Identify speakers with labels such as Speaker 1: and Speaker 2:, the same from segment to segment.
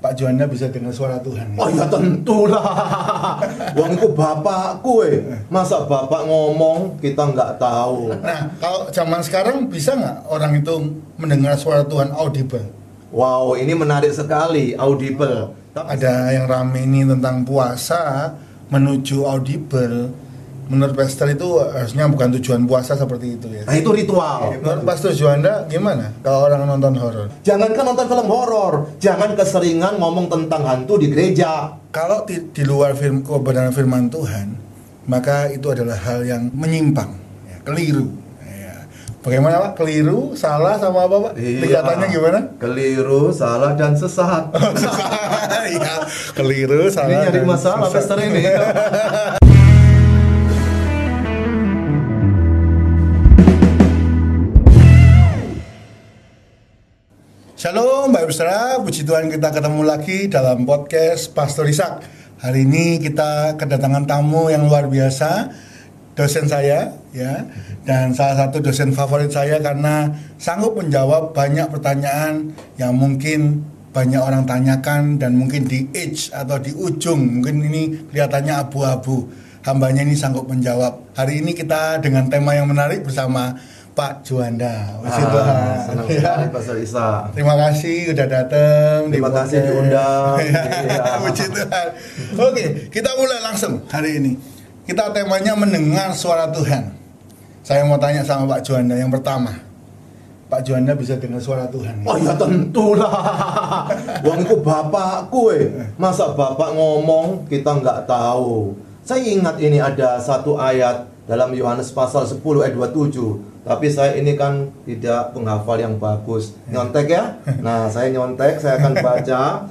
Speaker 1: Pak Juanda bisa dengar suara Tuhan.
Speaker 2: Oh ya tentulah. Wong itu bapakku eh. Masa bapak ngomong kita nggak tahu.
Speaker 1: Nah, kalau zaman sekarang bisa nggak orang itu mendengar suara Tuhan audible?
Speaker 2: Wow, ini menarik sekali, audible.
Speaker 1: Ada yang rame ini tentang puasa menuju audible. Menurut Pastor itu harusnya bukan tujuan puasa seperti itu ya.
Speaker 2: Nah, itu ritual.
Speaker 1: Menurut Pastor Juanda gimana kalau orang nonton horor?
Speaker 2: Jangankan nonton film horor, jangan keseringan ngomong tentang hantu di gereja.
Speaker 1: Kalau di, di luar film kebenaran firman Tuhan, maka itu adalah hal yang menyimpang, ya, keliru. Ya. Bagaimana Pak? Keliru, salah sama apa Pak?
Speaker 2: Iya.
Speaker 1: Tingkatannya gimana?
Speaker 2: Keliru, salah dan sesat.
Speaker 1: Iya, keliru,
Speaker 2: ini
Speaker 1: salah.
Speaker 2: nyari
Speaker 1: dan
Speaker 2: masalah. Pastor ini.
Speaker 1: Shalom Mbak Saudara, puji Tuhan kita ketemu lagi dalam podcast Pastor Ishak. Hari ini kita kedatangan tamu yang luar biasa, dosen saya ya, dan salah satu dosen favorit saya karena sanggup menjawab banyak pertanyaan yang mungkin banyak orang tanyakan dan mungkin di edge atau di ujung mungkin ini kelihatannya abu-abu. Hambanya ini sanggup menjawab. Hari ini kita dengan tema yang menarik bersama Pak Juanda.
Speaker 2: Ah, senang
Speaker 1: Ya.
Speaker 2: sekali Isa.
Speaker 1: Terima kasih udah datang.
Speaker 2: Terima
Speaker 1: di
Speaker 2: kasih diundang.
Speaker 1: Iya,
Speaker 2: Iya.
Speaker 1: Puji Tuhan. Oke, kita mulai langsung hari ini. Kita temanya mendengar suara Tuhan. Saya mau tanya sama Pak Juanda yang pertama. Pak Juanda bisa dengar suara Tuhan.
Speaker 2: Oh ya tentulah. Wong itu bapakku eh. Masa bapak ngomong kita nggak tahu. Saya ingat ini ada satu ayat dalam Yohanes pasal 10 ayat 27. Tapi saya ini kan tidak penghafal yang bagus. Nyontek ya. Nah, saya nyontek, saya akan baca.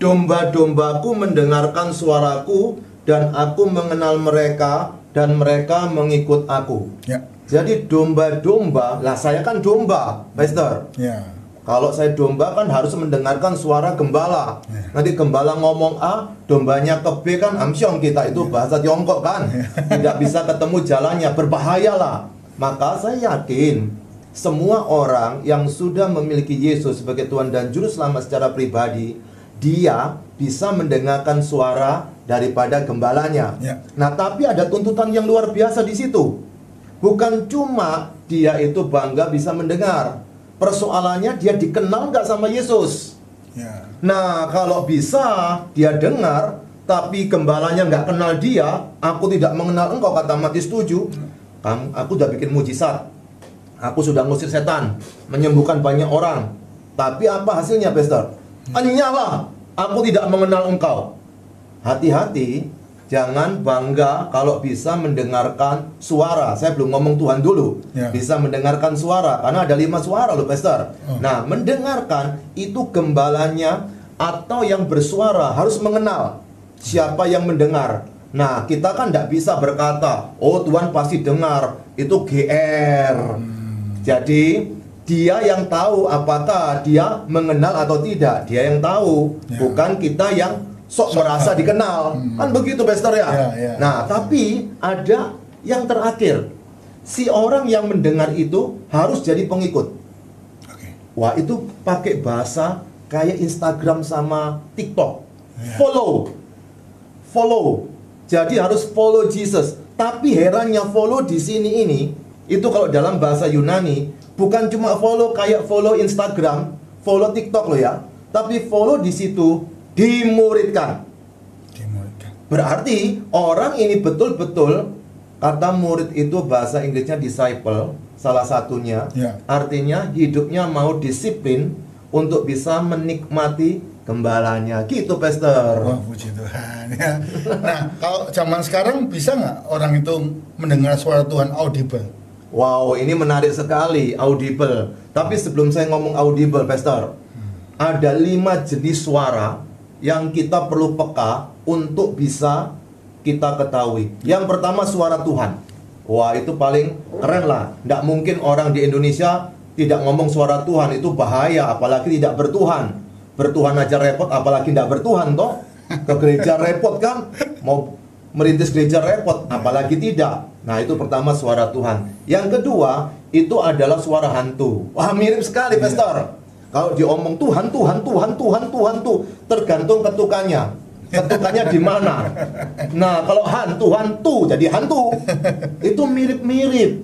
Speaker 2: Domba-dombaku mendengarkan suaraku dan aku mengenal mereka dan mereka mengikut aku.
Speaker 1: Ya.
Speaker 2: Jadi domba-domba, lah saya kan domba, Pastor.
Speaker 1: Ya.
Speaker 2: Kalau saya domba kan harus mendengarkan suara gembala.
Speaker 1: Ya.
Speaker 2: Nanti gembala ngomong A, dombanya ke B kan amsyong kita itu bahasa Tiongkok kan. Tidak bisa ketemu jalannya, berbahayalah. Maka saya yakin semua orang yang sudah memiliki Yesus sebagai Tuhan dan Juru Selamat secara pribadi, dia bisa mendengarkan suara daripada gembalanya.
Speaker 1: Ya.
Speaker 2: Nah, tapi ada tuntutan yang luar biasa di situ. Bukan cuma dia itu bangga bisa mendengar. Persoalannya dia dikenal nggak sama Yesus.
Speaker 1: Ya.
Speaker 2: Nah, kalau bisa dia dengar, tapi gembalanya nggak kenal dia, aku tidak mengenal engkau, kata Matius 7. Kamu, aku udah bikin mujizat. Aku sudah ngusir setan, menyembuhkan banyak orang. Tapi apa hasilnya, Pastor? Hanyalah, aku tidak mengenal engkau. Hati-hati, jangan bangga kalau bisa mendengarkan suara. Saya belum ngomong Tuhan dulu.
Speaker 1: Ya.
Speaker 2: Bisa mendengarkan suara, karena ada lima suara loh, Pastor.
Speaker 1: Oh.
Speaker 2: Nah, mendengarkan itu gembalanya atau yang bersuara harus mengenal siapa yang mendengar. Nah, kita kan tidak bisa berkata, oh Tuhan pasti dengar, itu GR. Jadi, dia yang tahu apakah dia mengenal atau tidak. Dia yang tahu,
Speaker 1: Ya.
Speaker 2: bukan kita yang sok
Speaker 1: Sok
Speaker 2: merasa
Speaker 1: tahu.
Speaker 2: dikenal. Kan begitu, Pastor ya?
Speaker 1: Ya, ya.
Speaker 2: Nah, tapi ada yang terakhir. Si orang yang mendengar itu harus jadi pengikut.
Speaker 1: Oke.
Speaker 2: Wah itu pakai bahasa kayak Instagram sama TikTok.
Speaker 1: Ya.
Speaker 2: Follow, follow. Jadi harus follow Jesus. Tapi herannya follow di sini ini itu kalau dalam bahasa Yunani bukan cuma follow kayak follow Instagram, follow TikTok loh ya. Tapi follow di situ dimuridkan.
Speaker 1: Dimuridkan.
Speaker 2: Berarti orang ini betul-betul kata murid itu bahasa Inggrisnya disciple salah satunya.
Speaker 1: Ya.
Speaker 2: Artinya hidupnya mau disiplin untuk bisa menikmati gembalanya. Gitu, Pastor.
Speaker 1: Wah, puji Tuhan ya. Nah, kalau zaman sekarang bisa nggak orang itu mendengar suara Tuhan audible?
Speaker 2: Wow, ini menarik sekali audible. Tapi sebelum saya ngomong audible, Pastor, ada lima jenis suara yang kita perlu peka untuk bisa kita ketahui. Yang pertama suara Tuhan. Wah, itu paling keren lah. Tidak mungkin orang di Indonesia tidak ngomong suara Tuhan itu bahaya, apalagi tidak bertuhan. Bertuhan aja repot, apalagi tidak bertuhan toh. Ke gereja repot kan? Mau merintis gereja repot, apalagi tidak. Nah, itu pertama suara Tuhan. Yang kedua, itu adalah suara hantu. Wah, mirip sekali, Pastor. Kalau diomong Tuhan, Tuhan, Tuhan, Tuhan, Tuhan tuh tergantung ketukannya. Ketukannya di mana? Nah, kalau hantu, hantu jadi hantu. Itu mirip-mirip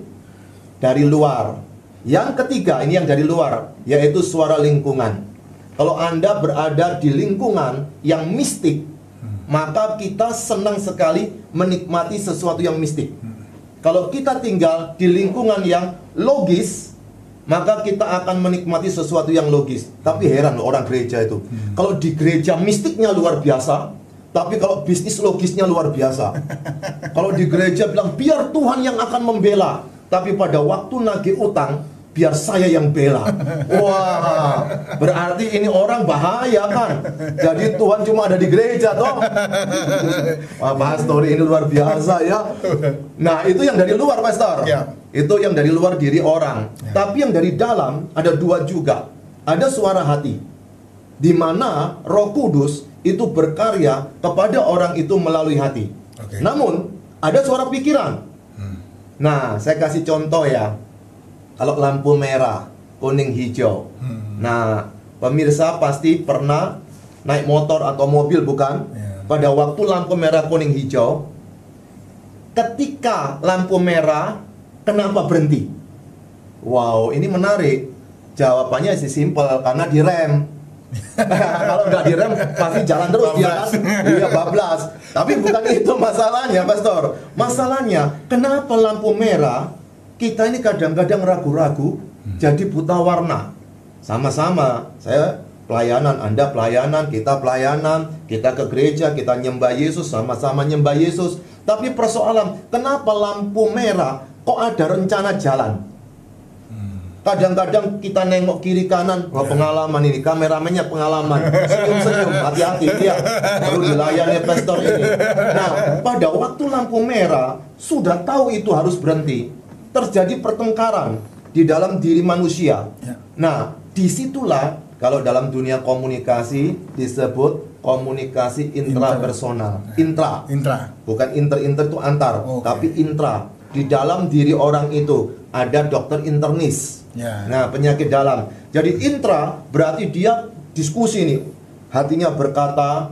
Speaker 2: dari luar. Yang ketiga, ini yang dari luar, yaitu suara lingkungan. Kalau Anda berada di lingkungan yang mistik, maka kita senang sekali menikmati sesuatu yang mistik. Kalau kita tinggal di lingkungan yang logis, maka kita akan menikmati sesuatu yang logis. Tapi heran loh orang gereja itu. Kalau di gereja mistiknya luar biasa, tapi kalau bisnis logisnya luar biasa. kalau di gereja bilang biar Tuhan yang akan membela, tapi pada waktu nagih utang biar saya yang bela. Wah, berarti ini orang bahaya kan. Jadi Tuhan cuma ada di gereja toh. Wah, pastor ini luar biasa ya. Nah, itu yang dari luar, pastor.
Speaker 1: Ya.
Speaker 2: Itu yang dari luar diri orang.
Speaker 1: Ya.
Speaker 2: Tapi yang dari dalam ada dua juga. Ada suara hati. Di mana Roh Kudus itu berkarya kepada orang itu melalui hati.
Speaker 1: Oke.
Speaker 2: Namun ada suara pikiran.
Speaker 1: Hmm.
Speaker 2: Nah, saya kasih contoh ya. Kalau lampu merah, kuning, hijau.
Speaker 1: Hmm.
Speaker 2: Nah, pemirsa pasti pernah naik motor atau mobil bukan?
Speaker 1: Ya.
Speaker 2: Pada waktu lampu merah, kuning, hijau. Ketika lampu merah, kenapa berhenti? Wow, ini menarik. Jawabannya sih simpel karena direm. Kalau nggak direm pasti jalan terus dia kan. Iya bablas. Tapi bukan itu masalahnya, Pastor. Masalahnya kenapa lampu merah kita ini kadang-kadang ragu-ragu jadi buta warna. Sama-sama saya pelayanan, Anda pelayanan, kita pelayanan, kita ke gereja, kita nyembah Yesus, sama-sama nyembah Yesus. Tapi persoalan, kenapa lampu merah kok ada rencana jalan? Kadang-kadang kita nengok kiri kanan, wah pengalaman ini, kameramennya pengalaman, senyum-senyum, hati-hati dia baru dilayani pastor ini. Nah, pada waktu lampu merah sudah tahu itu harus berhenti, terjadi pertengkaran di dalam diri manusia.
Speaker 1: Ya.
Speaker 2: Nah, di situlah kalau dalam dunia komunikasi disebut komunikasi intrapersonal, intra,
Speaker 1: Intra.
Speaker 2: bukan inter-inter itu antar,
Speaker 1: Oke.
Speaker 2: tapi intra. Di dalam diri orang itu ada dokter internis.
Speaker 1: Ya.
Speaker 2: Nah, penyakit dalam. Jadi intra berarti dia diskusi nih. Hatinya berkata,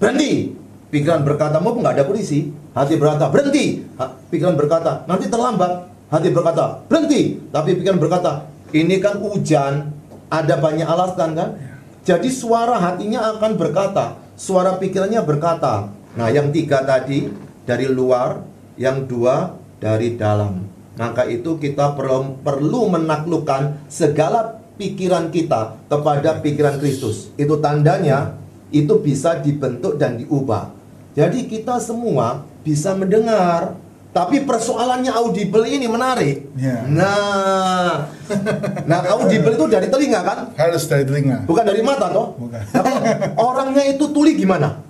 Speaker 2: berhenti. Pikiran berkata, mau nggak ada polisi. Hati berkata, berhenti. Pikiran berkata, nanti terlambat. Hati berkata, berhenti. Tapi pikiran berkata, ini kan hujan. Ada banyak alasan kan? Jadi suara hatinya akan berkata, suara pikirannya berkata. Nah, yang tiga tadi dari luar, yang dua dari dalam. Maka itu kita perlu, perlu menaklukkan segala pikiran kita kepada pikiran Kristus. Itu tandanya itu bisa dibentuk dan diubah. Jadi kita semua bisa mendengar. Tapi persoalannya audible ini menarik.
Speaker 1: Ya.
Speaker 2: Nah, nah audible itu dari telinga kan?
Speaker 1: Harus dari telinga.
Speaker 2: Bukan dari mata toh?
Speaker 1: Bukan.
Speaker 2: Nah, orangnya itu tuli gimana?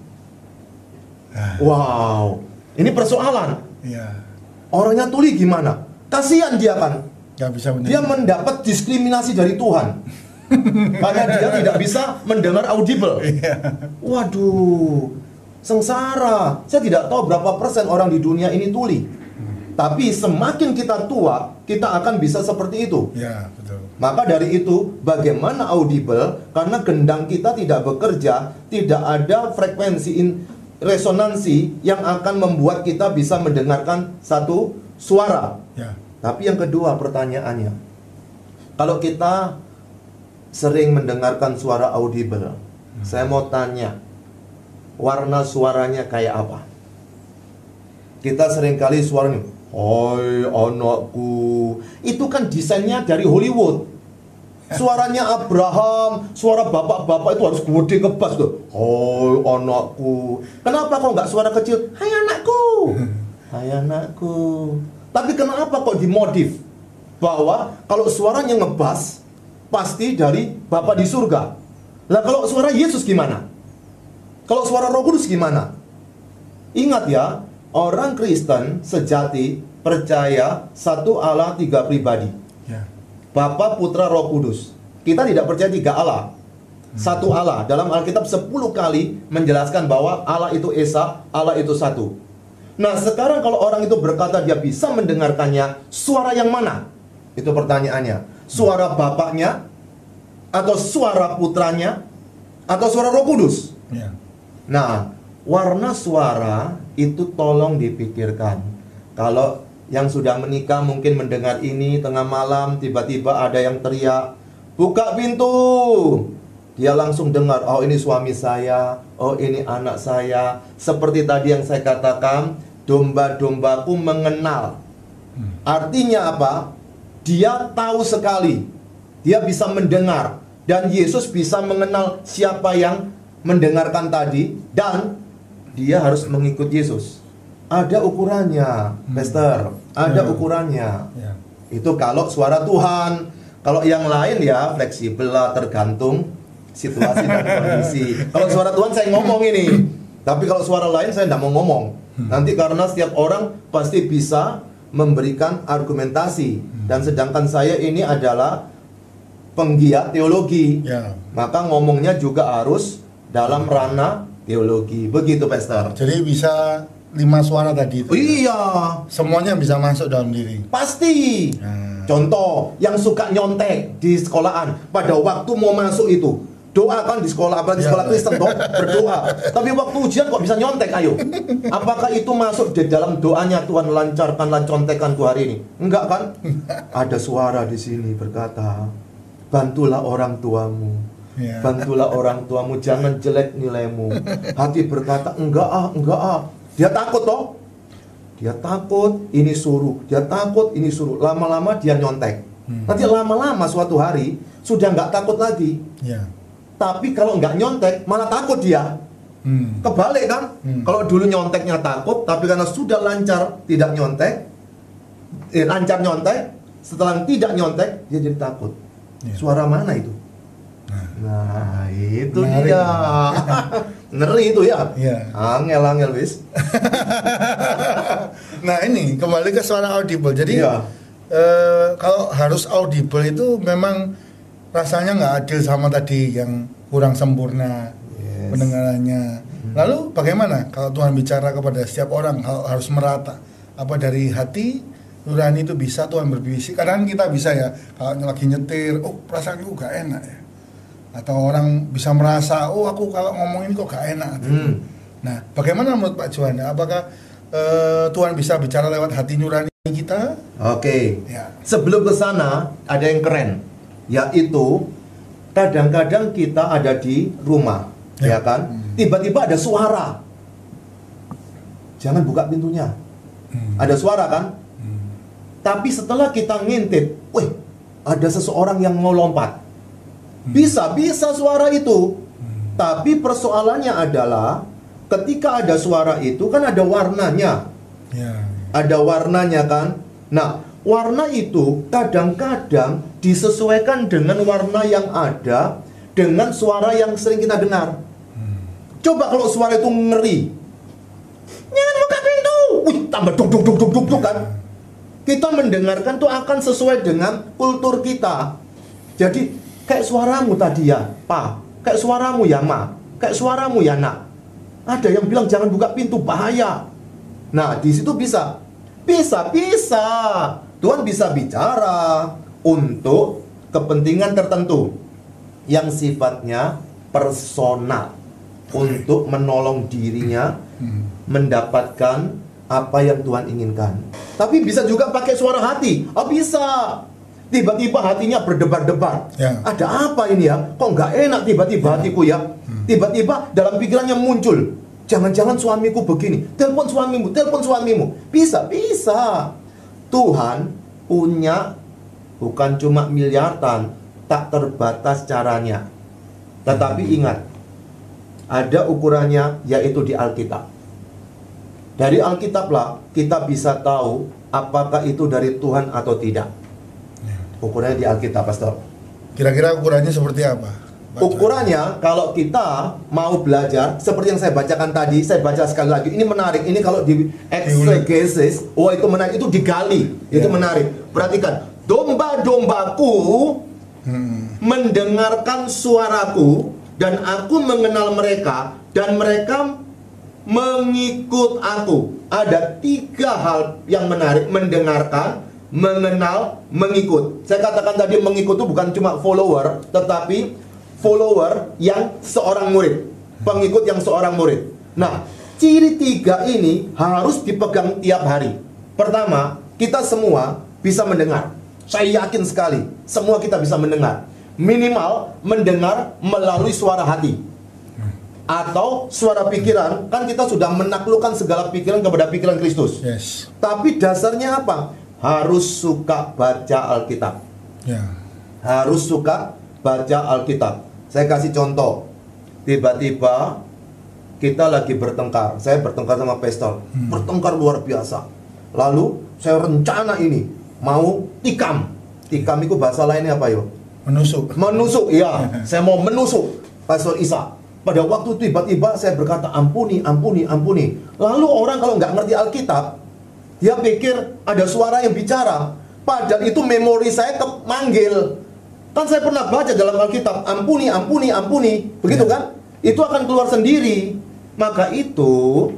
Speaker 1: Ah,
Speaker 2: Wow, ini persoalan.
Speaker 1: Iya.
Speaker 2: Orangnya tuli gimana? Kasihan dia kan.
Speaker 1: Gak bisa
Speaker 2: Dia mendapat diskriminasi dari Tuhan. Karena dia tidak bisa mendengar audible.
Speaker 1: Iya.
Speaker 2: Waduh, sengsara. Saya tidak tahu berapa persen orang di dunia ini tuli. Tapi semakin kita tua, kita akan bisa seperti itu.
Speaker 1: Ya, betul.
Speaker 2: Maka dari itu, bagaimana audible? Karena gendang kita tidak bekerja, tidak ada frekuensi in- resonansi yang akan membuat kita bisa mendengarkan satu suara.
Speaker 1: Ya.
Speaker 2: Tapi yang kedua pertanyaannya, kalau kita sering mendengarkan suara audible, saya mau tanya, warna suaranya kayak apa? Kita sering kali suaranya, Hai anakku. Itu kan desainnya dari Hollywood. Suaranya Abraham Suara bapak-bapak itu harus gede kebas tuh. Hai anakku. Kenapa kok nggak suara kecil? Hai anakku. Hai anakku. Tapi kenapa kok dimodif? Bahwa kalau suaranya ngebas Pasti dari bapak di surga. Lah kalau suara Yesus gimana Kalau suara roh kudus gimana Ingat ya, orang Kristen sejati percaya satu Allah tiga pribadi.
Speaker 1: Ya.
Speaker 2: Bapa, Putra, Roh Kudus. Kita tidak percaya tiga Allah. Satu Allah. Dalam Alkitab 10 kali menjelaskan bahwa Allah itu Esa, Allah itu satu. Nah, sekarang kalau orang itu berkata dia bisa mendengarkannya, suara yang mana? Itu pertanyaannya. Suara bapaknya atau suara putranya atau suara Roh Kudus.
Speaker 1: Ya.
Speaker 2: Nah, warna suara itu tolong dipikirkan. Kalau yang sudah menikah mungkin mendengar ini tengah malam tiba-tiba ada yang teriak, "Buka pintu!" Dia langsung dengar, "Oh, ini suami saya, oh ini anak saya." Seperti tadi yang saya katakan, domba-dombaku mengenal. Artinya apa? Dia tahu sekali. Dia bisa mendengar dan Yesus bisa mengenal siapa yang mendengarkan tadi dan dia harus mengikut Yesus. Ada ukurannya, Pastor. Ada
Speaker 1: Ya.
Speaker 2: ukurannya.
Speaker 1: Ya.
Speaker 2: Itu kalau suara Tuhan. Kalau yang lain ya fleksibel lah tergantung situasi dan kondisi. Kalau suara Tuhan saya ngomong ini. Tapi kalau suara lain saya tidak mau ngomong. Nanti karena setiap orang pasti bisa memberikan argumentasi dan sedangkan saya ini adalah penggiat teologi.
Speaker 1: Ya.
Speaker 2: Maka ngomongnya juga harus dalam ranah teologi. Begitu, Pastor.
Speaker 1: Jadi bisa lima suara tadi itu.
Speaker 2: Iya,
Speaker 1: Semuanya bisa masuk dalam diri.
Speaker 2: pasti.
Speaker 1: Nah.
Speaker 2: Contoh, yang suka nyontek di sekolahan pada waktu mau masuk itu doa kan di sekolah apalagi
Speaker 1: Ya.
Speaker 2: sekolah Kristen toh berdoa. Tapi waktu ujian kok bisa nyontek? Ayo, apakah itu masuk di dalam doanya Tuhan lancarkanlah contekanku hari ini? Enggak kan? Ada suara di sini berkata, bantulah orang tuamu.
Speaker 1: Ya.
Speaker 2: Bantulah orang tuamu, jangan jelek nilaimu. Hati berkata, enggak ah, enggak ah. Dia takut toh. Dia takut, ini suruh. Dia takut, ini suruh. Lama-lama dia nyontek.
Speaker 1: Hmm.
Speaker 2: Nanti lama-lama suatu hari sudah nggak takut lagi.
Speaker 1: Ya.
Speaker 2: Tapi kalau nggak nyontek, malah takut dia.
Speaker 1: Hmm.
Speaker 2: Kebalik kan?
Speaker 1: Hmm.
Speaker 2: Kalau dulu nyonteknya takut, tapi karena sudah lancar tidak nyontek, eh, lancar nyontek, setelah tidak nyontek, dia jadi takut.
Speaker 1: Ya.
Speaker 2: Suara mana itu?
Speaker 1: Nah.
Speaker 2: Nah, itu
Speaker 1: Menarik.
Speaker 2: dia. Ngeri itu ya.
Speaker 1: Iya.
Speaker 2: Angel-angel wis.
Speaker 1: Nah ini kembali ke suara audible. Jadi
Speaker 2: Iya.
Speaker 1: eh, kalau harus audible itu memang rasanya nggak adil sama tadi yang kurang sempurna
Speaker 2: Yes.
Speaker 1: pendengarannya. Lalu bagaimana kalau Tuhan bicara kepada setiap orang kalau harus merata? Apa dari hati nurani itu bisa Tuhan berbisik? Kadang kita bisa ya kalau lagi nyetir, oh perasaanku gak enak ya. Atau orang bisa merasa, oh aku kalau ngomong ini kok gak enak.
Speaker 2: Hmm.
Speaker 1: Nah, bagaimana menurut Pak Juanda? Apakah eh, Tuhan bisa bicara lewat hati nurani kita?
Speaker 2: Oke.
Speaker 1: Ya.
Speaker 2: Sebelum ke sana ada yang keren, yaitu kadang-kadang kita ada di rumah,
Speaker 1: Ya.
Speaker 2: ya, kan? Tiba-tiba ada suara. Jangan buka pintunya.
Speaker 1: Hmm.
Speaker 2: Ada suara kan?
Speaker 1: Hmm.
Speaker 2: Tapi setelah kita ngintip, wih, ada seseorang yang mau lompat.
Speaker 1: Hmm.
Speaker 2: Bisa, bisa suara itu. Tapi persoalannya adalah ketika ada suara itu kan ada warnanya
Speaker 1: Ya.
Speaker 2: ada warnanya kan. Nah, warna itu kadang-kadang disesuaikan dengan warna yang ada dengan suara yang sering kita dengar. Coba kalau suara itu ngeri. Jangan buka pintu. Wih, tambah duk duk duk duk duk, kan. Kita mendengarkan tuh akan sesuai dengan kultur kita. Jadi kayak suaramu tadi ya, Pak. Kayak suaramu ya, Ma. Kayak suaramu ya, Nak. Ada yang bilang jangan buka pintu bahaya. Nah, di situ bisa. Bisa, bisa. Tuhan bisa bicara untuk kepentingan tertentu yang sifatnya personal untuk menolong dirinya mendapatkan apa yang Tuhan inginkan. Tapi bisa juga pakai suara hati. Oh, bisa. Tiba-tiba hatinya berdebar-debar.
Speaker 1: Ya.
Speaker 2: Ada apa ini ya? Kok nggak enak tiba-tiba hatiku ya? Tiba-tiba dalam pikirannya muncul. Jangan-jangan suamiku begini. Telepon suamimu, telepon suamimu. Bisa, bisa. Tuhan punya bukan cuma miliaran, tak terbatas caranya. Tetapi ingat, ada ukurannya yaitu di Alkitab. Dari Alkitablah kita bisa tahu apakah itu dari Tuhan atau tidak.
Speaker 1: Ya.
Speaker 2: Ukurannya di Alkitab, Pastor.
Speaker 1: Kira-kira ukurannya seperti apa? Juanda?
Speaker 2: Ukurannya kalau kita mau belajar seperti yang saya bacakan tadi, saya baca sekali lagi. Ini menarik. Ini kalau di exegesis, oh itu menarik, itu digali. Itu
Speaker 1: Ya.
Speaker 2: menarik. Perhatikan, domba-dombaku
Speaker 1: Hmm.
Speaker 2: mendengarkan suaraku dan aku mengenal mereka dan mereka mengikut aku. Ada tiga hal yang menarik: mendengarkan, mengenal, mengikut. Saya katakan tadi mengikut itu bukan cuma follower, tetapi follower yang seorang murid, pengikut yang seorang murid. Nah, ciri tiga ini harus dipegang tiap hari. Pertama, kita semua bisa mendengar. Saya yakin sekali, semua kita bisa mendengar. Minimal mendengar melalui suara hati atau suara pikiran kan kita sudah menaklukkan segala pikiran kepada pikiran Kristus.
Speaker 1: Yes.
Speaker 2: Tapi dasarnya apa? Harus suka baca Alkitab.
Speaker 1: Ya.
Speaker 2: Harus suka baca Alkitab. Saya kasih contoh. Tiba-tiba kita lagi bertengkar. Saya bertengkar sama pastor. Bertengkar luar biasa. Lalu saya rencana ini mau tikam. Tikam itu bahasa lainnya apa yo?
Speaker 1: Menusuk.
Speaker 2: Menusuk, iya. saya mau menusuk Pastor Isa. Pada waktu tiba-tiba saya berkata ampuni, ampuni, ampuni. Lalu orang kalau nggak ngerti Alkitab, dia pikir ada suara yang bicara. Padahal itu memori saya kemanggil. Kan saya pernah baca dalam Alkitab, ampuni, ampuni, ampuni. Begitu kan? Itu akan keluar sendiri. Maka itu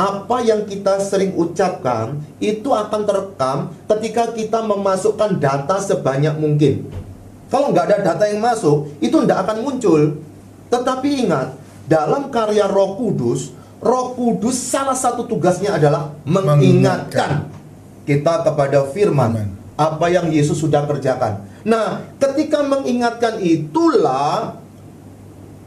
Speaker 2: apa yang kita sering ucapkan itu akan terekam ketika kita memasukkan data sebanyak mungkin. Kalau nggak ada data yang masuk, itu tidak akan muncul. Tetapi ingat, dalam karya Roh Kudus, Roh Kudus salah satu tugasnya adalah mengingatkan kita kepada firman
Speaker 1: Amen.
Speaker 2: apa yang Yesus sudah kerjakan. Nah, ketika mengingatkan itulah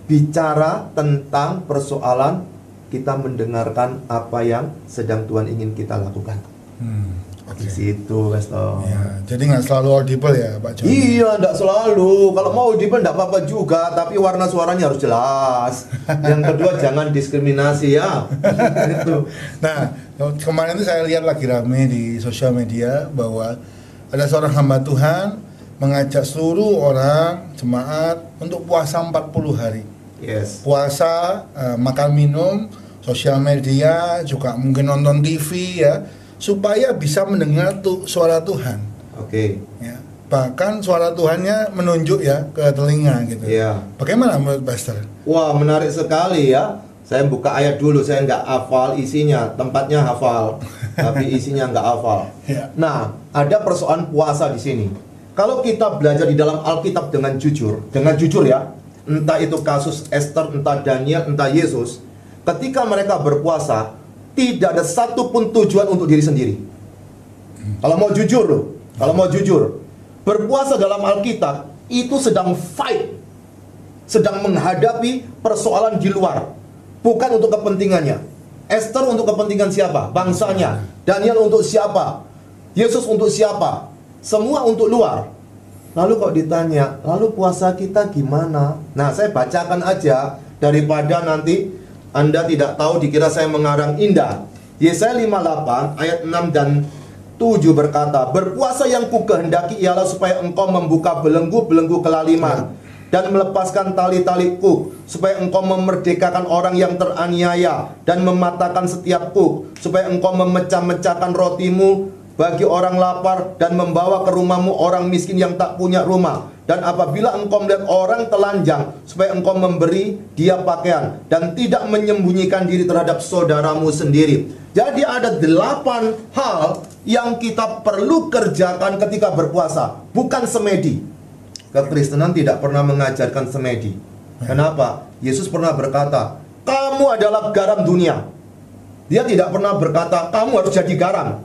Speaker 2: bicara tentang persoalan kita mendengarkan apa yang sedang Tuhan ingin kita lakukan.
Speaker 1: Hmm.
Speaker 2: Di situ, Pastor.
Speaker 1: Ya, jadi nggak selalu audible ya, Pak John.
Speaker 2: Iya, enggak selalu. Kalau mau audible enggak apa-apa juga, tapi warna suaranya harus jelas. Yang kedua jangan diskriminasi ya. Itu.
Speaker 1: Nah, kemarin itu saya lihat lagi rame di sosial media bahwa ada seorang hamba Tuhan mengajak seluruh orang jemaat untuk puasa 40 hari.
Speaker 2: Yes.
Speaker 1: Puasa, eh, makan minum, sosial media, juga mungkin nonton TV ya, supaya bisa mendengar tuh suara Tuhan.
Speaker 2: Oke.
Speaker 1: Ya. Bahkan suara Tuhannya menunjuk ya ke telinga gitu.
Speaker 2: Iya.
Speaker 1: Bagaimana menurut Pastor?
Speaker 2: Wah, menarik sekali ya. Saya buka ayat dulu, saya nggak hafal isinya, tempatnya hafal, tapi isinya nggak hafal.
Speaker 1: Ya.
Speaker 2: Nah, ada persoalan puasa di sini. Kalau kita belajar di dalam Alkitab dengan jujur, dengan jujur ya, entah itu kasus Esther, entah Daniel, entah Yesus, ketika mereka berpuasa, tidak ada satupun tujuan untuk diri sendiri. Kalau mau jujur loh, kalau mau jujur, berpuasa dalam Alkitab itu sedang fight, sedang menghadapi persoalan di luar, bukan untuk kepentingannya. Esther untuk kepentingan siapa? Bangsanya. Daniel untuk siapa? Yesus untuk siapa? Semua untuk luar. Lalu kok ditanya, lalu puasa kita gimana? Nah, saya bacakan aja daripada nanti Anda tidak tahu dikira saya mengarang indah. Yesaya 58 ayat 6 dan 7 berkata, Berpuasa yang ku kehendaki ialah supaya engkau membuka belenggu-belenggu kelaliman dan melepaskan tali-tali kuk supaya engkau memerdekakan orang yang teraniaya dan mematahkan setiap kuk supaya engkau memecah-mecahkan rotimu bagi orang lapar dan membawa ke rumahmu orang miskin yang tak punya rumah dan apabila engkau melihat orang telanjang supaya engkau memberi dia pakaian dan tidak menyembunyikan diri terhadap saudaramu sendiri jadi ada delapan hal yang kita perlu kerjakan ketika berpuasa bukan semedi Kekristenan tidak pernah mengajarkan semedi. Kenapa? Yesus pernah berkata, "Kamu adalah garam dunia." Dia tidak pernah berkata, "Kamu harus jadi garam."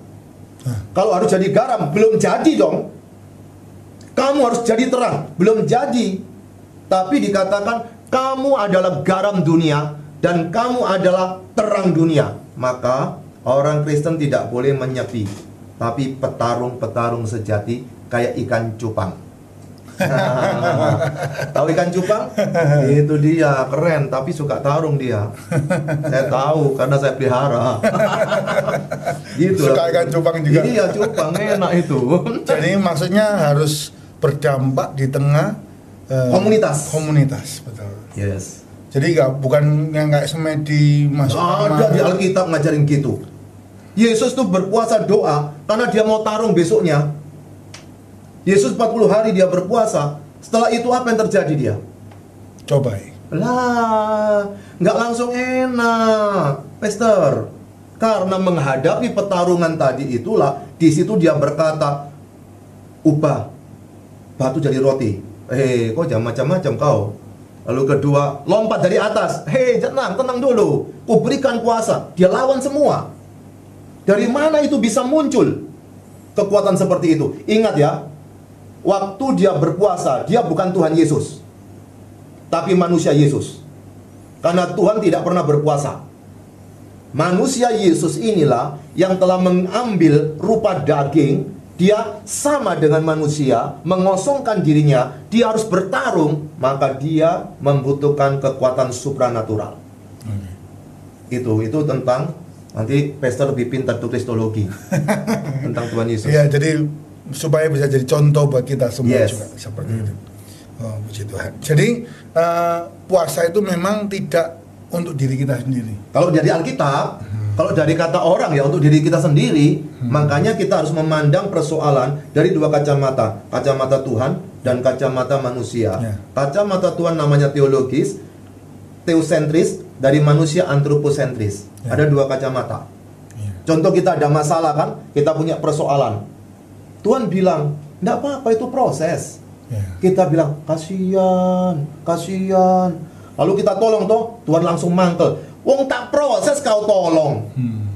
Speaker 2: Kalau harus jadi garam, belum jadi dong. Kamu harus jadi terang, belum jadi. Tapi dikatakan, "Kamu adalah garam dunia dan kamu adalah terang dunia." Maka orang Kristen tidak boleh menyepi, tapi petarung-petarung sejati kayak ikan cupang. tahu ikan cupang? Itu dia, keren tapi suka tarung dia. Saya tahu karena saya pelihara. gitu.
Speaker 1: Suka ikan cupang juga.
Speaker 2: Iya, cupang enak itu.
Speaker 1: Jadi maksudnya harus berdampak di tengah eh,
Speaker 2: Komunitas.
Speaker 1: Komunitas, betul.
Speaker 2: Yes.
Speaker 1: Jadi nggak bukan yang kayak semedi masuk
Speaker 2: Ada di Alkitab ngajarin gitu. Yesus tuh berpuasa doa karena dia mau tarung besoknya. Yesus 40 hari dia berpuasa. Setelah itu apa yang terjadi dia?
Speaker 1: Coba. ya.
Speaker 2: Lah, nggak langsung enak, Pastor. Karena menghadapi pertarungan tadi itulah, di situ dia berkata, ubah batu jadi roti. Hei, kok jangan macam-macam kau. Lalu kedua, lompat dari atas. Hei, tenang, tenang dulu. Kuberikan kuasa. Dia lawan semua. Dari mana itu bisa muncul kekuatan seperti itu? Ingat ya, waktu dia berpuasa, dia bukan Tuhan Yesus. Tapi manusia Yesus. Karena Tuhan tidak pernah berpuasa. Manusia Yesus inilah yang telah mengambil rupa daging, dia sama dengan manusia, mengosongkan dirinya, dia harus bertarung, maka dia membutuhkan kekuatan supranatural. Itu itu tentang nanti pastor lebih pintar tuh kristologi tentang Tuhan Yesus.
Speaker 1: Ya, jadi supaya bisa jadi contoh buat kita semua
Speaker 2: Yes.
Speaker 1: juga seperti itu. Oh, puji Tuhan. Jadi eh, puasa itu memang tidak untuk diri kita sendiri.
Speaker 2: Kalau dari Alkitab, kalau dari kata orang ya untuk diri kita sendiri, makanya kita harus memandang persoalan dari dua kacamata, kacamata Tuhan dan kacamata manusia.
Speaker 1: Ya.
Speaker 2: Kacamata Tuhan namanya teologis, teosentris, dari manusia antroposentris.
Speaker 1: Ya.
Speaker 2: Ada dua kacamata.
Speaker 1: Ya.
Speaker 2: Contoh kita ada masalah kan, kita punya persoalan. Tuhan bilang, "Enggak apa-apa itu proses."
Speaker 1: Ya.
Speaker 2: Kita bilang, "Kasihan, kasihan." Lalu kita tolong toh, Tuhan langsung mangkel. Wong tak proses kau tolong.
Speaker 1: Hmm.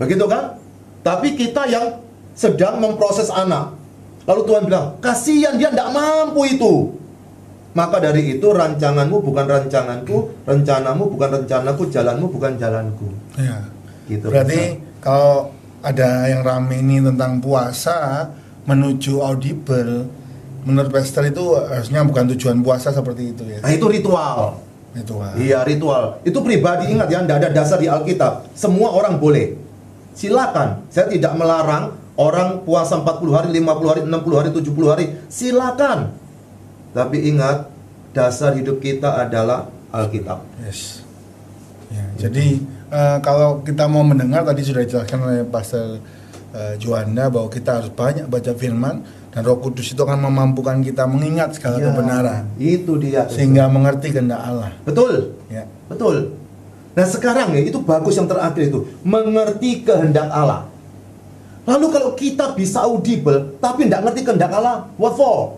Speaker 2: Begitu kan? Tapi kita yang sedang memproses anak. Lalu Tuhan bilang, "Kasihan dia tidak mampu itu." Maka dari itu rancanganmu bukan rancanganku, rencanamu bukan rencanaku, jalanmu bukan jalanku.
Speaker 1: Ya.
Speaker 2: Gitu.
Speaker 1: Berarti kalau ada yang rame ini tentang puasa menuju audible, menurut Pastor itu harusnya bukan tujuan puasa seperti itu ya.
Speaker 2: Nah, itu ritual.
Speaker 1: Itu ah.
Speaker 2: Iya ritual. Itu pribadi ingat ya, tidak ada dasar di Alkitab. Semua orang boleh. Silakan. Saya tidak melarang orang puasa 40 hari, 50 hari, 60 hari, 70 hari. Silakan. Tapi ingat, dasar hidup kita adalah Alkitab.
Speaker 1: Yes. Ya, jadi eh, kalau kita mau mendengar tadi sudah dijelaskan oleh Pastor eh, Juanda bahwa kita harus banyak baca firman dan Roh Kudus itu akan memampukan kita mengingat segala
Speaker 2: Ya,
Speaker 1: kebenaran
Speaker 2: Itu dia.
Speaker 1: sehingga mengerti kehendak Allah.
Speaker 2: Betul.
Speaker 1: Ya.
Speaker 2: Betul. Nah sekarang ya itu bagus yang terakhir itu mengerti kehendak Allah. Lalu kalau kita bisa audible tapi tidak ngerti kehendak Allah, what for?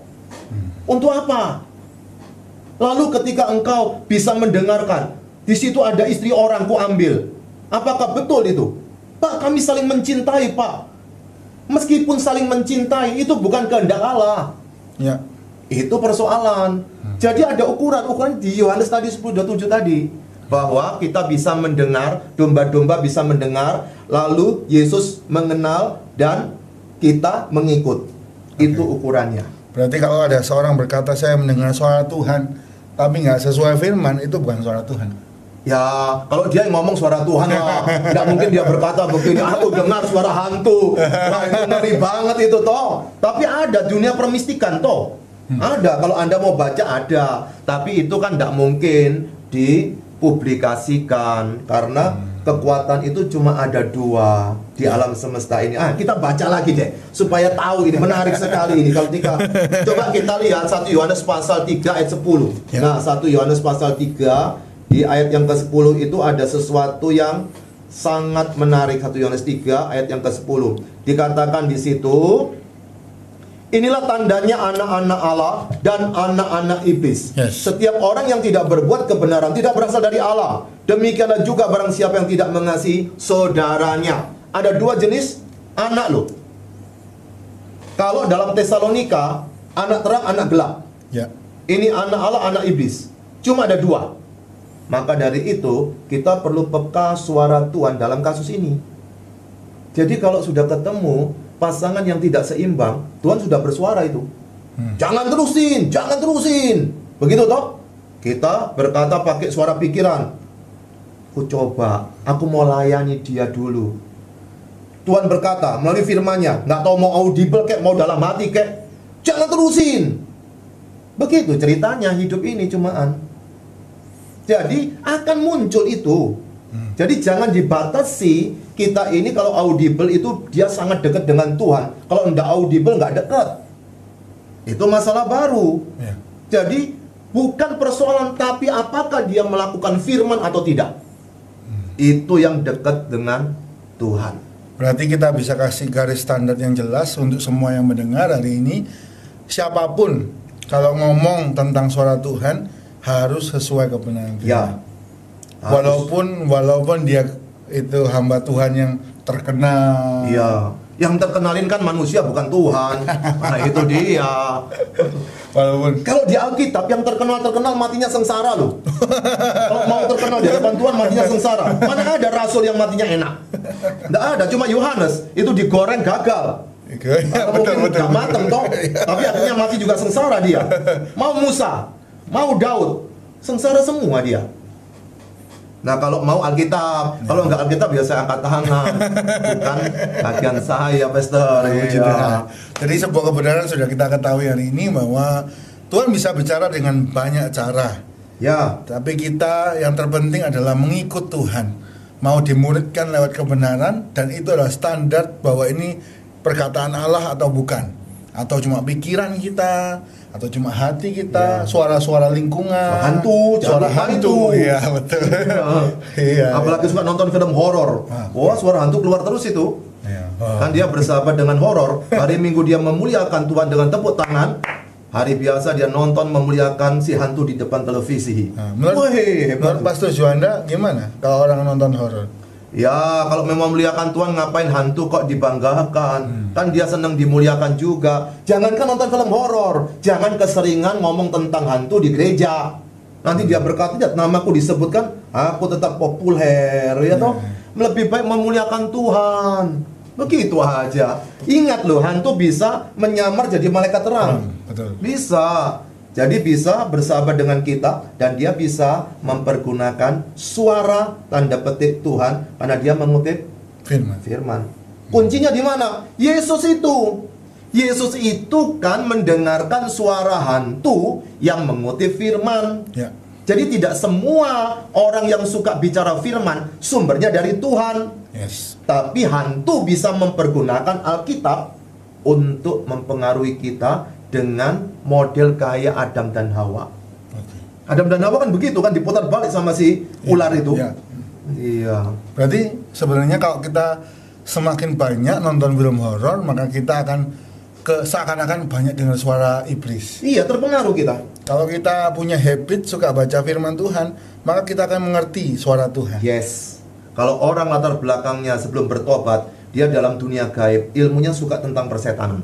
Speaker 2: Untuk apa? Lalu ketika engkau bisa mendengarkan, di situ ada istri orang ku ambil. Apakah betul itu? Pak, kami saling mencintai, Pak. Meskipun saling mencintai itu bukan kehendak Allah.
Speaker 1: Ya.
Speaker 2: Itu persoalan. Jadi ada ukuran, ukuran di Yohanes tadi 10:27 tadi bahwa kita bisa mendengar, domba-domba bisa mendengar, lalu Yesus mengenal dan kita mengikut. Itu ukurannya.
Speaker 1: Berarti kalau ada seorang berkata saya mendengar suara Tuhan tapi nggak sesuai firman itu bukan suara Tuhan.
Speaker 2: Ya, kalau dia yang ngomong suara Tuhan lah, nggak mungkin dia berkata begini, aku dengar suara hantu. Nah, itu ngeri banget itu toh. Tapi ada dunia permistikan toh. Ada, kalau Anda mau baca ada. Tapi itu kan nggak mungkin dipublikasikan karena kekuatan itu cuma ada dua di alam semesta ini. Ah, kita baca lagi deh supaya tahu ini menarik sekali ini kalau kita coba kita lihat 1 Yohanes pasal 3 ayat 10.
Speaker 1: Ya.
Speaker 2: Nah, 1 Yohanes pasal 3 di ayat yang ke-10 itu ada sesuatu yang sangat menarik 1 Yohanes 3 ayat yang ke-10. Dikatakan di situ Inilah tandanya anak-anak Allah dan anak-anak iblis.
Speaker 1: Yes.
Speaker 2: Setiap orang yang tidak berbuat kebenaran tidak berasal dari Allah. Demikianlah juga barang siapa yang tidak mengasihi saudaranya. Ada dua jenis anak loh. Kalau dalam Tesalonika, anak terang, anak gelap.
Speaker 1: Ya.
Speaker 2: Ini anak Allah, anak iblis. Cuma ada dua. Maka dari itu, kita perlu peka suara Tuhan dalam kasus ini. Jadi kalau sudah ketemu pasangan yang tidak seimbang, Tuhan sudah bersuara itu.
Speaker 1: Hmm.
Speaker 2: Jangan terusin, jangan terusin. Begitu toh? Kita berkata pakai suara pikiran. Aku coba, aku mau layani dia dulu. Tuhan berkata melalui firman-Nya, nggak tahu mau audible kek, mau dalam hati kek, jangan terusin. Begitu ceritanya hidup ini cumaan. Jadi akan muncul itu. Jadi jangan dibatasi kita ini kalau audible itu dia sangat dekat dengan Tuhan. Kalau enggak audible nggak dekat. Itu masalah baru.
Speaker 1: Ya.
Speaker 2: Jadi bukan persoalan tapi apakah dia melakukan firman atau tidak. Itu yang dekat dengan Tuhan.
Speaker 1: Berarti kita bisa kasih garis standar yang jelas untuk semua yang mendengar hari ini. Siapa pun kalau ngomong tentang suara Tuhan harus sesuai kebenaran firman.
Speaker 2: Ya. Harus.
Speaker 1: Walaupun walaupun dia itu hamba Tuhan yang terkenal.
Speaker 2: Iya. Yang terkenalin kan manusia bukan Tuhan. Nah, itu dia.
Speaker 1: Walaupun
Speaker 2: Kalau di Alkitab yang terkenal-terkenal matinya sengsara loh. Kalau mau terkenal di hadapan Tuhan matinya sengsara. Mana ada rasul yang matinya enak? Tidak ada, cuma Yohanes itu digoreng gagal.
Speaker 1: Ya,
Speaker 2: Atau mungkin nggak mateng toh, tapi akhirnya mati juga sengsara dia. Mau Musa, mau Daud, sengsara semua dia. Nah kalau mau Alkitab, kalau nggak Alkitab ya saya angkat tangan, bukan bagian saya, Pastor. Iya.
Speaker 1: Tuhan. Jadi sebuah kebenaran sudah kita ketahui hari ini bahwa Tuhan bisa bicara dengan banyak cara.
Speaker 2: Ya,
Speaker 1: Tapi kita yang terpenting adalah mengikut Tuhan. Mau dimuridkan lewat kebenaran dan itu adalah standar bahwa ini perkataan Allah atau bukan. Atau cuma pikiran kita, atau cuma hati kita,
Speaker 2: Ya.
Speaker 1: suara-suara lingkungan,
Speaker 2: Suara hantu,
Speaker 1: suara hantu. Iya, betul. Iya.
Speaker 2: apalagi suka nonton film horor.
Speaker 1: Ah.
Speaker 2: Wah, suara hantu keluar terus itu.
Speaker 1: Iya. Oh.
Speaker 2: Kan dia bersahabat dengan horor. Hari Minggu dia memuliakan Tuhan dengan tepuk tangan. Hari biasa dia nonton memuliakan si hantu di depan televisi.
Speaker 1: Nah, menurut,
Speaker 2: Wih,
Speaker 1: menurut Pastor Juanda gimana kalau orang nonton horor?
Speaker 2: Ya, kalau memang memuliakan Tuhan ngapain hantu kok dibanggakan?
Speaker 1: Hmm.
Speaker 2: Kan dia senang dimuliakan juga. Jangankan nonton film horor, jangan keseringan ngomong tentang hantu di gereja. Nanti dia berkata, "Lihat, namaku disebutkan, aku tetap populer." Ya toh?
Speaker 1: Hmm.
Speaker 2: Lebih baik memuliakan Tuhan. Begitu aja. Ingat loh, hantu bisa menyamar jadi malaikat terang.
Speaker 1: Hmm, betul.
Speaker 2: Bisa. Jadi bisa bersahabat dengan kita dan dia bisa mempergunakan suara tanda petik Tuhan karena dia mengutip
Speaker 1: Firman.
Speaker 2: firman. Kuncinya di mana? Yesus itu. Yesus itu kan mendengarkan suara hantu yang mengutip firman.
Speaker 1: Ya.
Speaker 2: Jadi tidak semua orang yang suka bicara firman sumbernya dari Tuhan.
Speaker 1: Yes.
Speaker 2: Tapi hantu bisa mempergunakan Alkitab untuk mempengaruhi kita dengan model kayak Adam dan Hawa.
Speaker 1: Oke.
Speaker 2: Adam dan Hawa kan begitu kan diputar balik sama si ular
Speaker 1: Iya,
Speaker 2: itu.
Speaker 1: iya.
Speaker 2: Iya.
Speaker 1: Berarti sebenarnya kalau kita semakin banyak nonton film horor, maka kita akan ke seakan-akan banyak dengar suara iblis.
Speaker 2: Iya, terpengaruh kita.
Speaker 1: Kalau kita punya habit suka baca firman Tuhan, maka kita akan mengerti suara Tuhan.
Speaker 2: Yes. Kalau orang latar belakangnya sebelum bertobat, dia dalam dunia gaib, ilmunya suka tentang persetanan.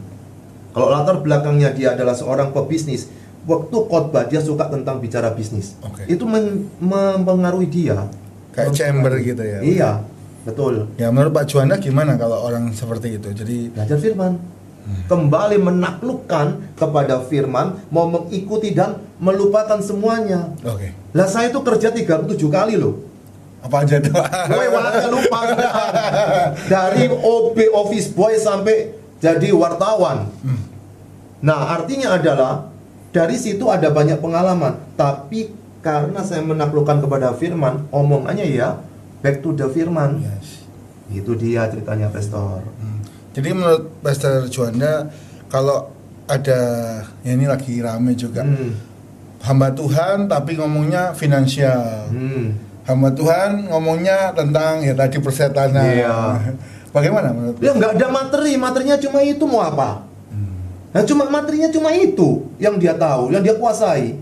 Speaker 2: Kalau latar belakangnya dia adalah seorang pebisnis, waktu khotbah dia suka tentang bicara bisnis.
Speaker 1: Oke.
Speaker 2: Itu mempengaruhi dia.
Speaker 1: Kayak chamber gitu ya.
Speaker 2: Iya, betul.
Speaker 1: Ya menurut Pak Juanda gimana kalau orang seperti itu? Jadi
Speaker 2: Belajar firman. Kembali menaklukkan kepada firman, mau mengikuti dan melupakan semuanya.
Speaker 1: oke.
Speaker 2: Lah saya itu kerja 37 kali loh.
Speaker 1: Apa aja tuh?
Speaker 2: Gue lupa. Dari OB office boy sampai jadi wartawan.
Speaker 1: Hmm.
Speaker 2: Nah, artinya adalah dari situ ada banyak pengalaman, tapi karena saya menaklukkan kepada firman, omongannya ya back to the firman.
Speaker 1: Yes.
Speaker 2: Itu dia ceritanya Pastor.
Speaker 1: Hmm. Jadi menurut Pastor Juanda kalau ada ya ini lagi rame juga
Speaker 2: Hmm.
Speaker 1: hamba Tuhan tapi ngomongnya finansial.
Speaker 2: Hmm.
Speaker 1: Hamba Tuhan ngomongnya tentang ya tadi persetanan.
Speaker 2: Iya.
Speaker 1: Bagaimana menurut?
Speaker 2: Ya nggak ada materi, materinya cuma itu mau apa? Nah cuma materinya cuma itu yang dia tahu, yang dia kuasai.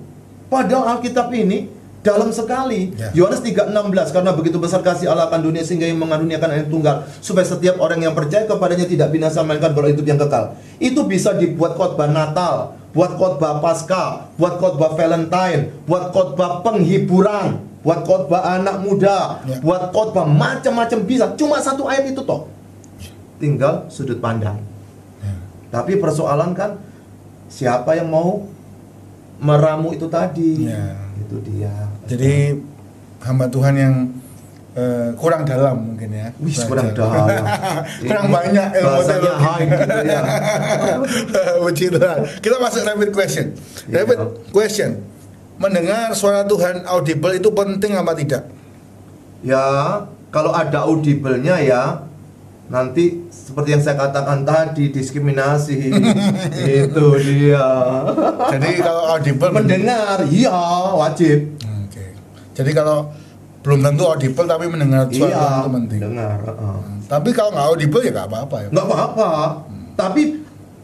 Speaker 2: Padahal Alkitab ini dalam sekali.
Speaker 1: Ya.
Speaker 2: Yohanes 3:16 karena begitu besar kasih Allah akan dunia sehingga yang mengaruniakan anak tunggal supaya setiap orang yang percaya kepadanya tidak binasa melainkan beroleh hidup yang kekal. Itu bisa dibuat khotbah Natal, buat khotbah Paskah, buat khotbah Valentine, buat khotbah penghiburan, buat khotbah anak muda,
Speaker 1: Ya.
Speaker 2: buat khotbah macam-macam bisa. Cuma satu ayat itu toh. Tinggal sudut pandang.
Speaker 1: Ya.
Speaker 2: Tapi persoalan kan siapa yang mau meramu itu tadi?
Speaker 1: Ya.
Speaker 2: Itu dia.
Speaker 1: Jadi hamba Tuhan yang eh, kurang dalam mungkin ya.
Speaker 2: Wih, kurang dalam.
Speaker 1: kurang banyak ilmu
Speaker 2: Bahasanya high gitu ya.
Speaker 1: Kita masuk rapid question.
Speaker 2: Iya.
Speaker 1: Rapid question. Mendengar suara Tuhan audible itu penting apa tidak?
Speaker 2: Ya, kalau ada audible-nya ya nanti seperti yang saya katakan tadi diskriminasi. itu dia.
Speaker 1: Jadi kalau audible
Speaker 2: Mendengar, iya wajib.
Speaker 1: Hmm, Oke. Jadi kalau belum tentu audible tapi mendengar suara
Speaker 2: iya,
Speaker 1: itu penting.
Speaker 2: dengar. heeh.
Speaker 1: Tapi kalau nggak audible ya nggak apa-apa ya.
Speaker 2: nggak apa-apa tapi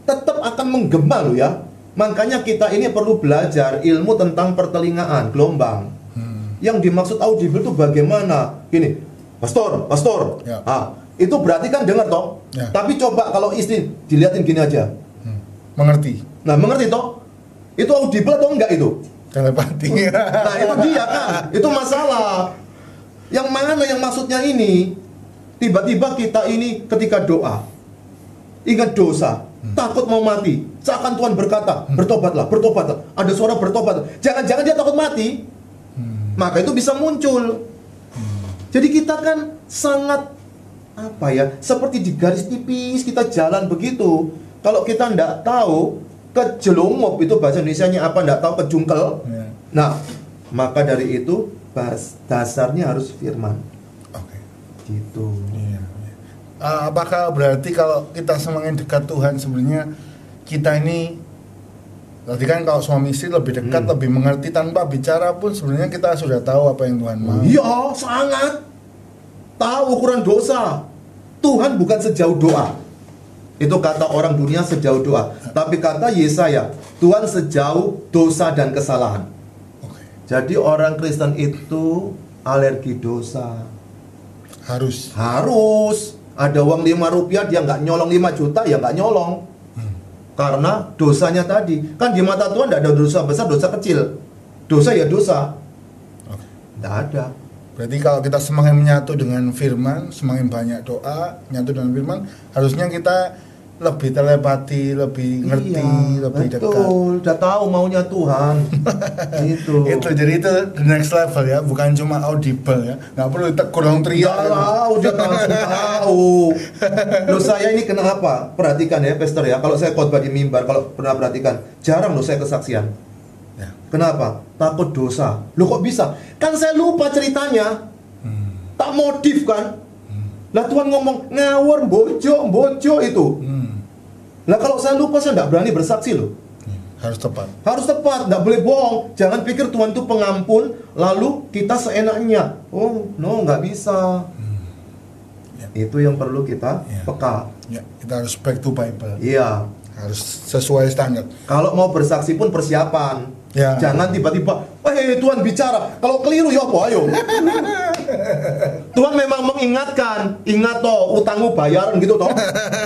Speaker 2: tetap akan menggema loh ya makanya kita ini perlu belajar ilmu tentang pertelingaan gelombang
Speaker 1: Hmm.
Speaker 2: yang dimaksud audible itu bagaimana gini pastor pastor
Speaker 1: Ya.
Speaker 2: ah itu berarti kan dengar toh
Speaker 1: Ya.
Speaker 2: tapi coba kalau istri dilihatin gini aja
Speaker 1: Hmm. Mengerti.
Speaker 2: nah mengerti toh itu audible atau enggak itu
Speaker 1: Telepati.
Speaker 2: Nah itu dia kan, itu masalah. Yang mana yang maksudnya ini? Tiba-tiba kita ini ketika doa, ingat dosa, takut mau mati. Seakan Tuhan berkata, bertobatlah, bertobatlah. Ada suara bertobat. Jangan-jangan dia takut mati. Maka itu bisa muncul. Jadi kita kan sangat apa ya? Seperti di garis tipis kita jalan begitu. Kalau kita ndak tahu kejelungop itu bahasa Indonesianya apa ndak tahu kejungkel.
Speaker 1: Ya.
Speaker 2: Nah, maka dari itu bahas dasarnya harus firman.
Speaker 1: Oke.
Speaker 2: Gitu.
Speaker 1: Ah, apakah berarti kalau kita semakin dekat Tuhan sebenarnya kita ini Tadi kan kalau suami istri lebih dekat,
Speaker 2: Hmm.
Speaker 1: lebih mengerti tanpa bicara pun sebenarnya kita sudah tahu apa yang Tuhan mau.
Speaker 2: Iya, sangat. Tahu ukuran dosa. Tuhan bukan sejauh doa. Itu kata orang dunia sejauh doa. Tapi kata Yesaya, Tuhan sejauh dosa dan kesalahan. Jadi orang Kristen itu alergi dosa.
Speaker 1: Harus.
Speaker 2: Harus ada uang 5 rupiah dia nggak nyolong 5 juta ya nggak nyolong. Karena dosanya tadi kan di mata Tuhan tidak ada dosa besar, dosa kecil. Dosa ya dosa.
Speaker 1: Oke.
Speaker 2: Tidak ada.
Speaker 1: Berarti kalau kita semakin menyatu dengan firman, semakin banyak doa, nyatu dengan firman, harusnya kita lebih telepati, lebih ngerti,
Speaker 2: Iya,
Speaker 1: lebih dekat.
Speaker 2: betul. Udah tahu maunya Tuhan. Gitu.
Speaker 1: Itu jadi itu the next level ya, bukan cuma audible ya. nggak perlu tegur orang teriak.
Speaker 2: Enggak
Speaker 1: gitu.
Speaker 2: lah, udah langsung tahu. Loh saya ini kenapa? Perhatikan ya, Pastor ya. Kalau saya khotbah di mimbar, kalau pernah perhatikan, jarang loh saya kesaksian. Kenapa? Takut dosa. Loh kok bisa? Kan saya lupa ceritanya.
Speaker 1: Hmm.
Speaker 2: Tak modif kan? Lah Tuhan ngomong ngawur, bojo, bojo itu.
Speaker 1: Hmm.
Speaker 2: Lah kalau saya lupa saya nggak berani bersaksi loh.
Speaker 1: Ya, Harus tepat.
Speaker 2: Harus tepat, nggak boleh bohong. Jangan pikir Tuhan itu pengampun, lalu kita seenaknya. Oh, no, nggak bisa.
Speaker 1: Ya.
Speaker 2: Itu yang perlu kita
Speaker 1: Ya.
Speaker 2: peka.
Speaker 1: Ya, kita harus back to Bible.
Speaker 2: Iya.
Speaker 1: Harus sesuai standar.
Speaker 2: Kalau mau bersaksi pun persiapan.
Speaker 1: Ya.
Speaker 2: Jangan tiba-tiba, eh Tuhan bicara. Kalau keliru ya apa? Ayo. Tuhan memang mengingatkan, ingat toh utangmu bayaran gitu toh.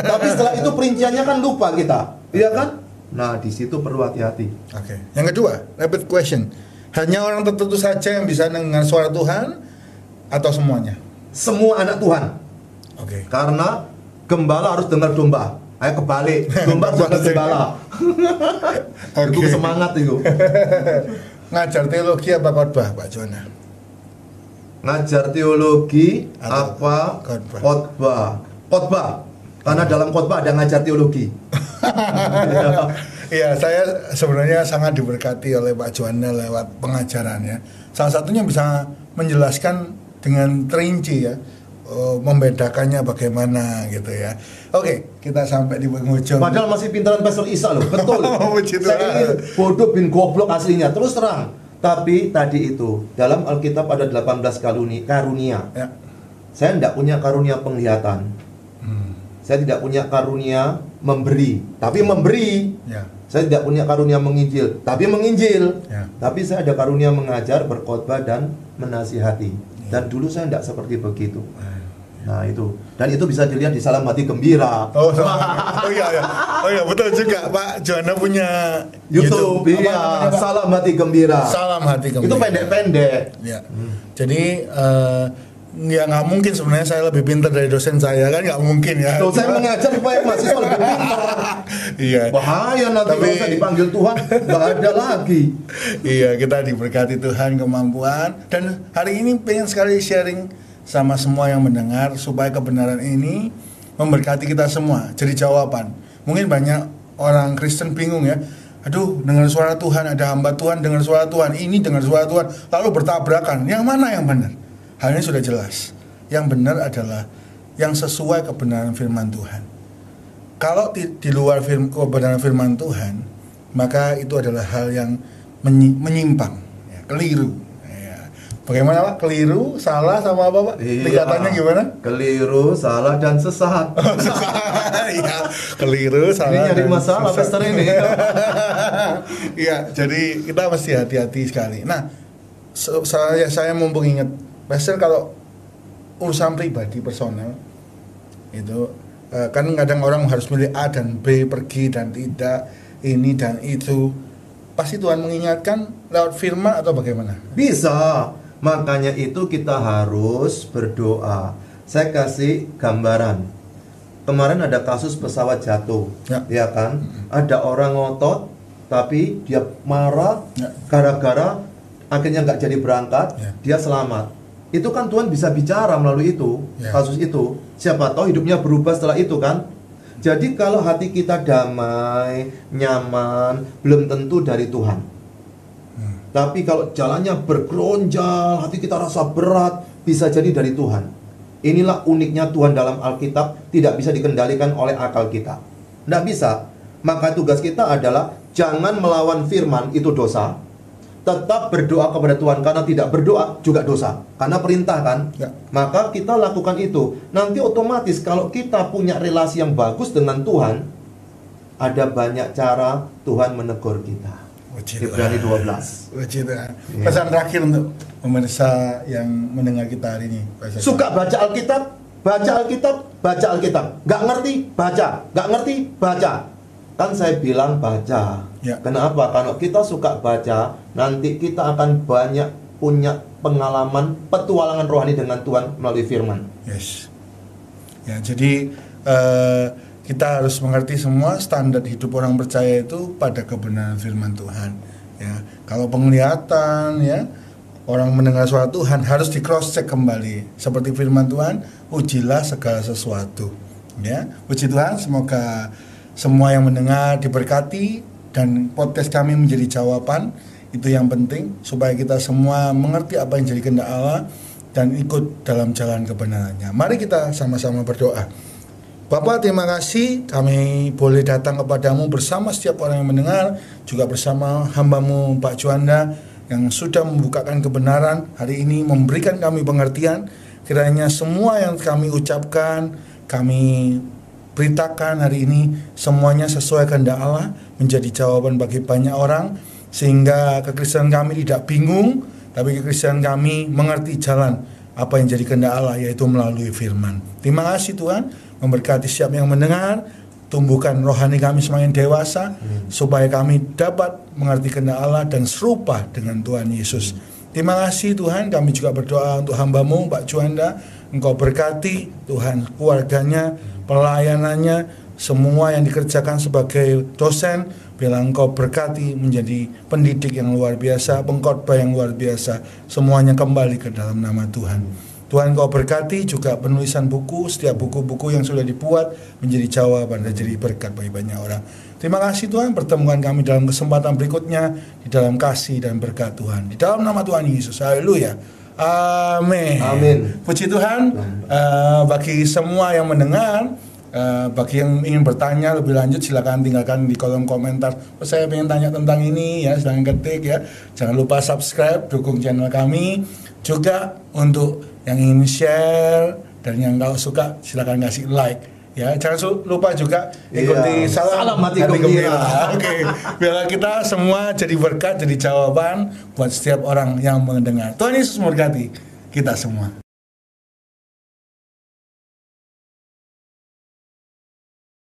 Speaker 2: Tapi setelah itu perinciannya kan lupa kita, iya kan? Nah di situ perlu hati-hati.
Speaker 1: Oke. Yang kedua, rapid question. Hanya orang tertentu saja yang bisa mendengar suara Tuhan atau semuanya?
Speaker 2: Semua anak Tuhan,
Speaker 1: Oke.
Speaker 2: karena gembala harus dengar domba. Ayo kebalik, domba dengar gembala.
Speaker 1: Oke.
Speaker 2: Itu semangat itu.
Speaker 1: Ngajar teologi apa khotbah, Pak Jona?
Speaker 2: Ngajar teologi
Speaker 1: Atau
Speaker 2: apa
Speaker 1: khotbah.
Speaker 2: khotbah. Khotbah. Karena dalam khotbah ada ngajar teologi.
Speaker 1: Iya, saya sebenarnya sangat diberkati oleh Pak Juanda lewat pengajarannya. Salah satunya bisa menjelaskan dengan terinci ya, eh, membedakannya bagaimana gitu ya. Oke, kita sampai di penghujung.
Speaker 2: Padahal masih pintaran Pastor Isa loh, betul.
Speaker 1: Puji
Speaker 2: Saya ini bodoh bin goblok aslinya, terus terang. Tapi tadi itu dalam Alkitab ada 18 karunia. karunia.
Speaker 1: Ya.
Speaker 2: Saya tidak punya karunia penglihatan.
Speaker 1: Hmm,
Speaker 2: Saya tidak punya karunia memberi, tapi memberi.
Speaker 1: ya.
Speaker 2: Saya tidak punya karunia menginjil, tapi menginjil.
Speaker 1: Ya.
Speaker 2: Tapi saya ada karunia mengajar, berkhotbah dan menasihati.
Speaker 1: Ya.
Speaker 2: Dan dulu saya tidak seperti begitu. Nah itu, dan itu bisa dilihat di salam hati gembira.
Speaker 1: Oh, oh iya, iya. Oh iya, betul juga Pak Juanda punya
Speaker 2: YouTube,
Speaker 1: Apa
Speaker 2: iya, salam hati gembira.
Speaker 1: Salam hati
Speaker 2: Itu
Speaker 1: gembira.
Speaker 2: pendek-pendek.
Speaker 1: Ya. Jadi eh, ya nggak mungkin sebenarnya saya lebih pintar dari dosen saya kan nggak mungkin ya.
Speaker 2: Saya mengajar supaya mahasiswa lebih pintar.
Speaker 1: Iya.
Speaker 2: Bahaya nanti
Speaker 1: Tapi-
Speaker 2: kalau saya dipanggil Tuhan, nggak ada lagi.
Speaker 1: Iya, kita diberkati Tuhan kemampuan dan hari ini pengen sekali sharing sama semua yang mendengar supaya kebenaran ini memberkati kita semua. Jadi jawaban. Mungkin banyak orang Kristen bingung ya. Aduh, dengar suara Tuhan, ada hamba Tuhan dengar suara Tuhan, ini dengar suara Tuhan, lalu bertabrakan. Yang mana yang benar? Hal ini sudah jelas. Yang benar adalah yang sesuai kebenaran firman Tuhan. Kalau di, di luar firm, kebenaran firman Tuhan, maka itu adalah hal yang menyi- menyimpang, ya, keliru. Bagaimana Pak? Keliru, salah sama apa Pak?
Speaker 2: Iya.
Speaker 1: Tingkatannya gimana?
Speaker 2: Keliru, salah dan sesat.
Speaker 1: Iya, keliru, salah.
Speaker 2: Ini nyari masalah. Pastor ini.
Speaker 1: Iya, jadi kita mesti hati-hati sekali. Nah, saya saya mumpung ingat, Pastor kalau urusan pribadi personal itu eh, kan kadang orang harus milih A dan B pergi dan tidak ini dan itu. Pasti Tuhan mengingatkan lewat firman atau bagaimana?
Speaker 2: Bisa. Makanya itu kita harus berdoa. Saya kasih gambaran. Kemarin ada kasus pesawat jatuh,
Speaker 1: Ya.
Speaker 2: ya kan? Ada orang ngotot, tapi dia marah
Speaker 1: Ya.
Speaker 2: gara-gara akhirnya nggak jadi berangkat,
Speaker 1: Ya.
Speaker 2: dia selamat. Itu kan Tuhan bisa bicara melalui itu,
Speaker 1: Ya.
Speaker 2: kasus itu. Siapa tahu hidupnya berubah setelah itu kan? Jadi kalau hati kita damai, nyaman, belum tentu dari Tuhan. Tapi kalau jalannya bergeronjal, hati kita rasa berat, bisa jadi dari Tuhan. Inilah uniknya Tuhan dalam Alkitab, tidak bisa dikendalikan oleh akal kita. Tidak bisa. Maka tugas kita adalah jangan melawan firman, itu dosa. Tetap berdoa kepada Tuhan, karena tidak berdoa juga dosa. Karena perintah kan.
Speaker 1: Ya.
Speaker 2: Maka kita lakukan itu. Nanti otomatis kalau kita punya relasi yang bagus dengan Tuhan, ada banyak cara Tuhan menegur kita. Ibrani
Speaker 1: Tuhan.
Speaker 2: 12.
Speaker 1: Puji Tuhan.
Speaker 2: Iya.
Speaker 1: Pesan terakhir untuk pemirsa yang mendengar kita hari ini. Sesa.
Speaker 2: Suka baca Alkitab, baca Alkitab, baca Alkitab. Nggak ngerti, baca. Nggak ngerti, baca. Kan saya bilang baca.
Speaker 1: Ya.
Speaker 2: Kenapa? Kalau kita suka baca, nanti kita akan banyak punya pengalaman petualangan rohani dengan Tuhan melalui firman.
Speaker 1: Yes. Ya, jadi eh, kita harus mengerti semua standar hidup orang percaya itu pada kebenaran firman Tuhan. Ya, kalau penglihatan ya orang mendengar suara Tuhan harus di cross check kembali seperti firman Tuhan, ujilah segala sesuatu. Ya, puji Tuhan, semoga semua yang mendengar diberkati dan podcast kami menjadi jawaban itu yang penting supaya kita semua mengerti apa yang jadi kehendak Allah dan ikut dalam jalan kebenarannya. Mari kita sama-sama berdoa. Bapak terima kasih. Kami boleh datang kepadamu bersama setiap orang yang mendengar juga bersama hambamu Pak Juanda yang sudah membukakan kebenaran. Hari ini memberikan kami pengertian. Kiranya semua yang kami ucapkan kami beritakan hari ini semuanya sesuai kehendak Allah menjadi jawaban bagi banyak orang. Sehingga kekristenan kami tidak bingung tapi kekristenan kami mengerti jalan apa yang jadi kehendak Allah yaitu melalui firman. Terima kasih Tuhan memberkati siap yang mendengar, tumbuhkan rohani kami semakin dewasa supaya kami dapat mengerti kehendak Allah dan serupa dengan Tuhan Yesus. Terima kasih Tuhan, kami juga berdoa untuk hambamu Pak Juanda, Engkau berkati Tuhan keluarganya, pelayanannya, semua yang dikerjakan sebagai dosen, bila engkau berkati menjadi pendidik yang luar biasa, pengkhotbah yang luar biasa, semuanya kembali ke dalam nama Tuhan. Tuhan kau berkati juga penulisan buku, setiap buku-buku yang sudah dibuat menjadi jawaban dan jadi berkat bagi banyak orang. Terima kasih Tuhan, pertemuan kami dalam kesempatan berikutnya di dalam kasih dan berkat Tuhan. Di dalam nama Tuhan Yesus, haleluya. Amin.
Speaker 2: Amin.
Speaker 1: Puji Tuhan, eh, bagi semua yang mendengar, eh, bagi yang ingin bertanya lebih lanjut silakan tinggalkan di kolom komentar. Oh, saya ingin tanya tentang ini ya, silakan ketik ya. Jangan lupa subscribe, dukung channel kami. Juga untuk yang ingin share dan yang kalau suka silakan kasih like. Ya, jangan lupa juga ikuti
Speaker 2: Iya.
Speaker 1: salam,
Speaker 2: Salam hati gembira.
Speaker 1: Oke, biar kita semua jadi berkat, jadi jawaban buat setiap orang yang mendengar. Tuhan Yesus memberkati kita semua.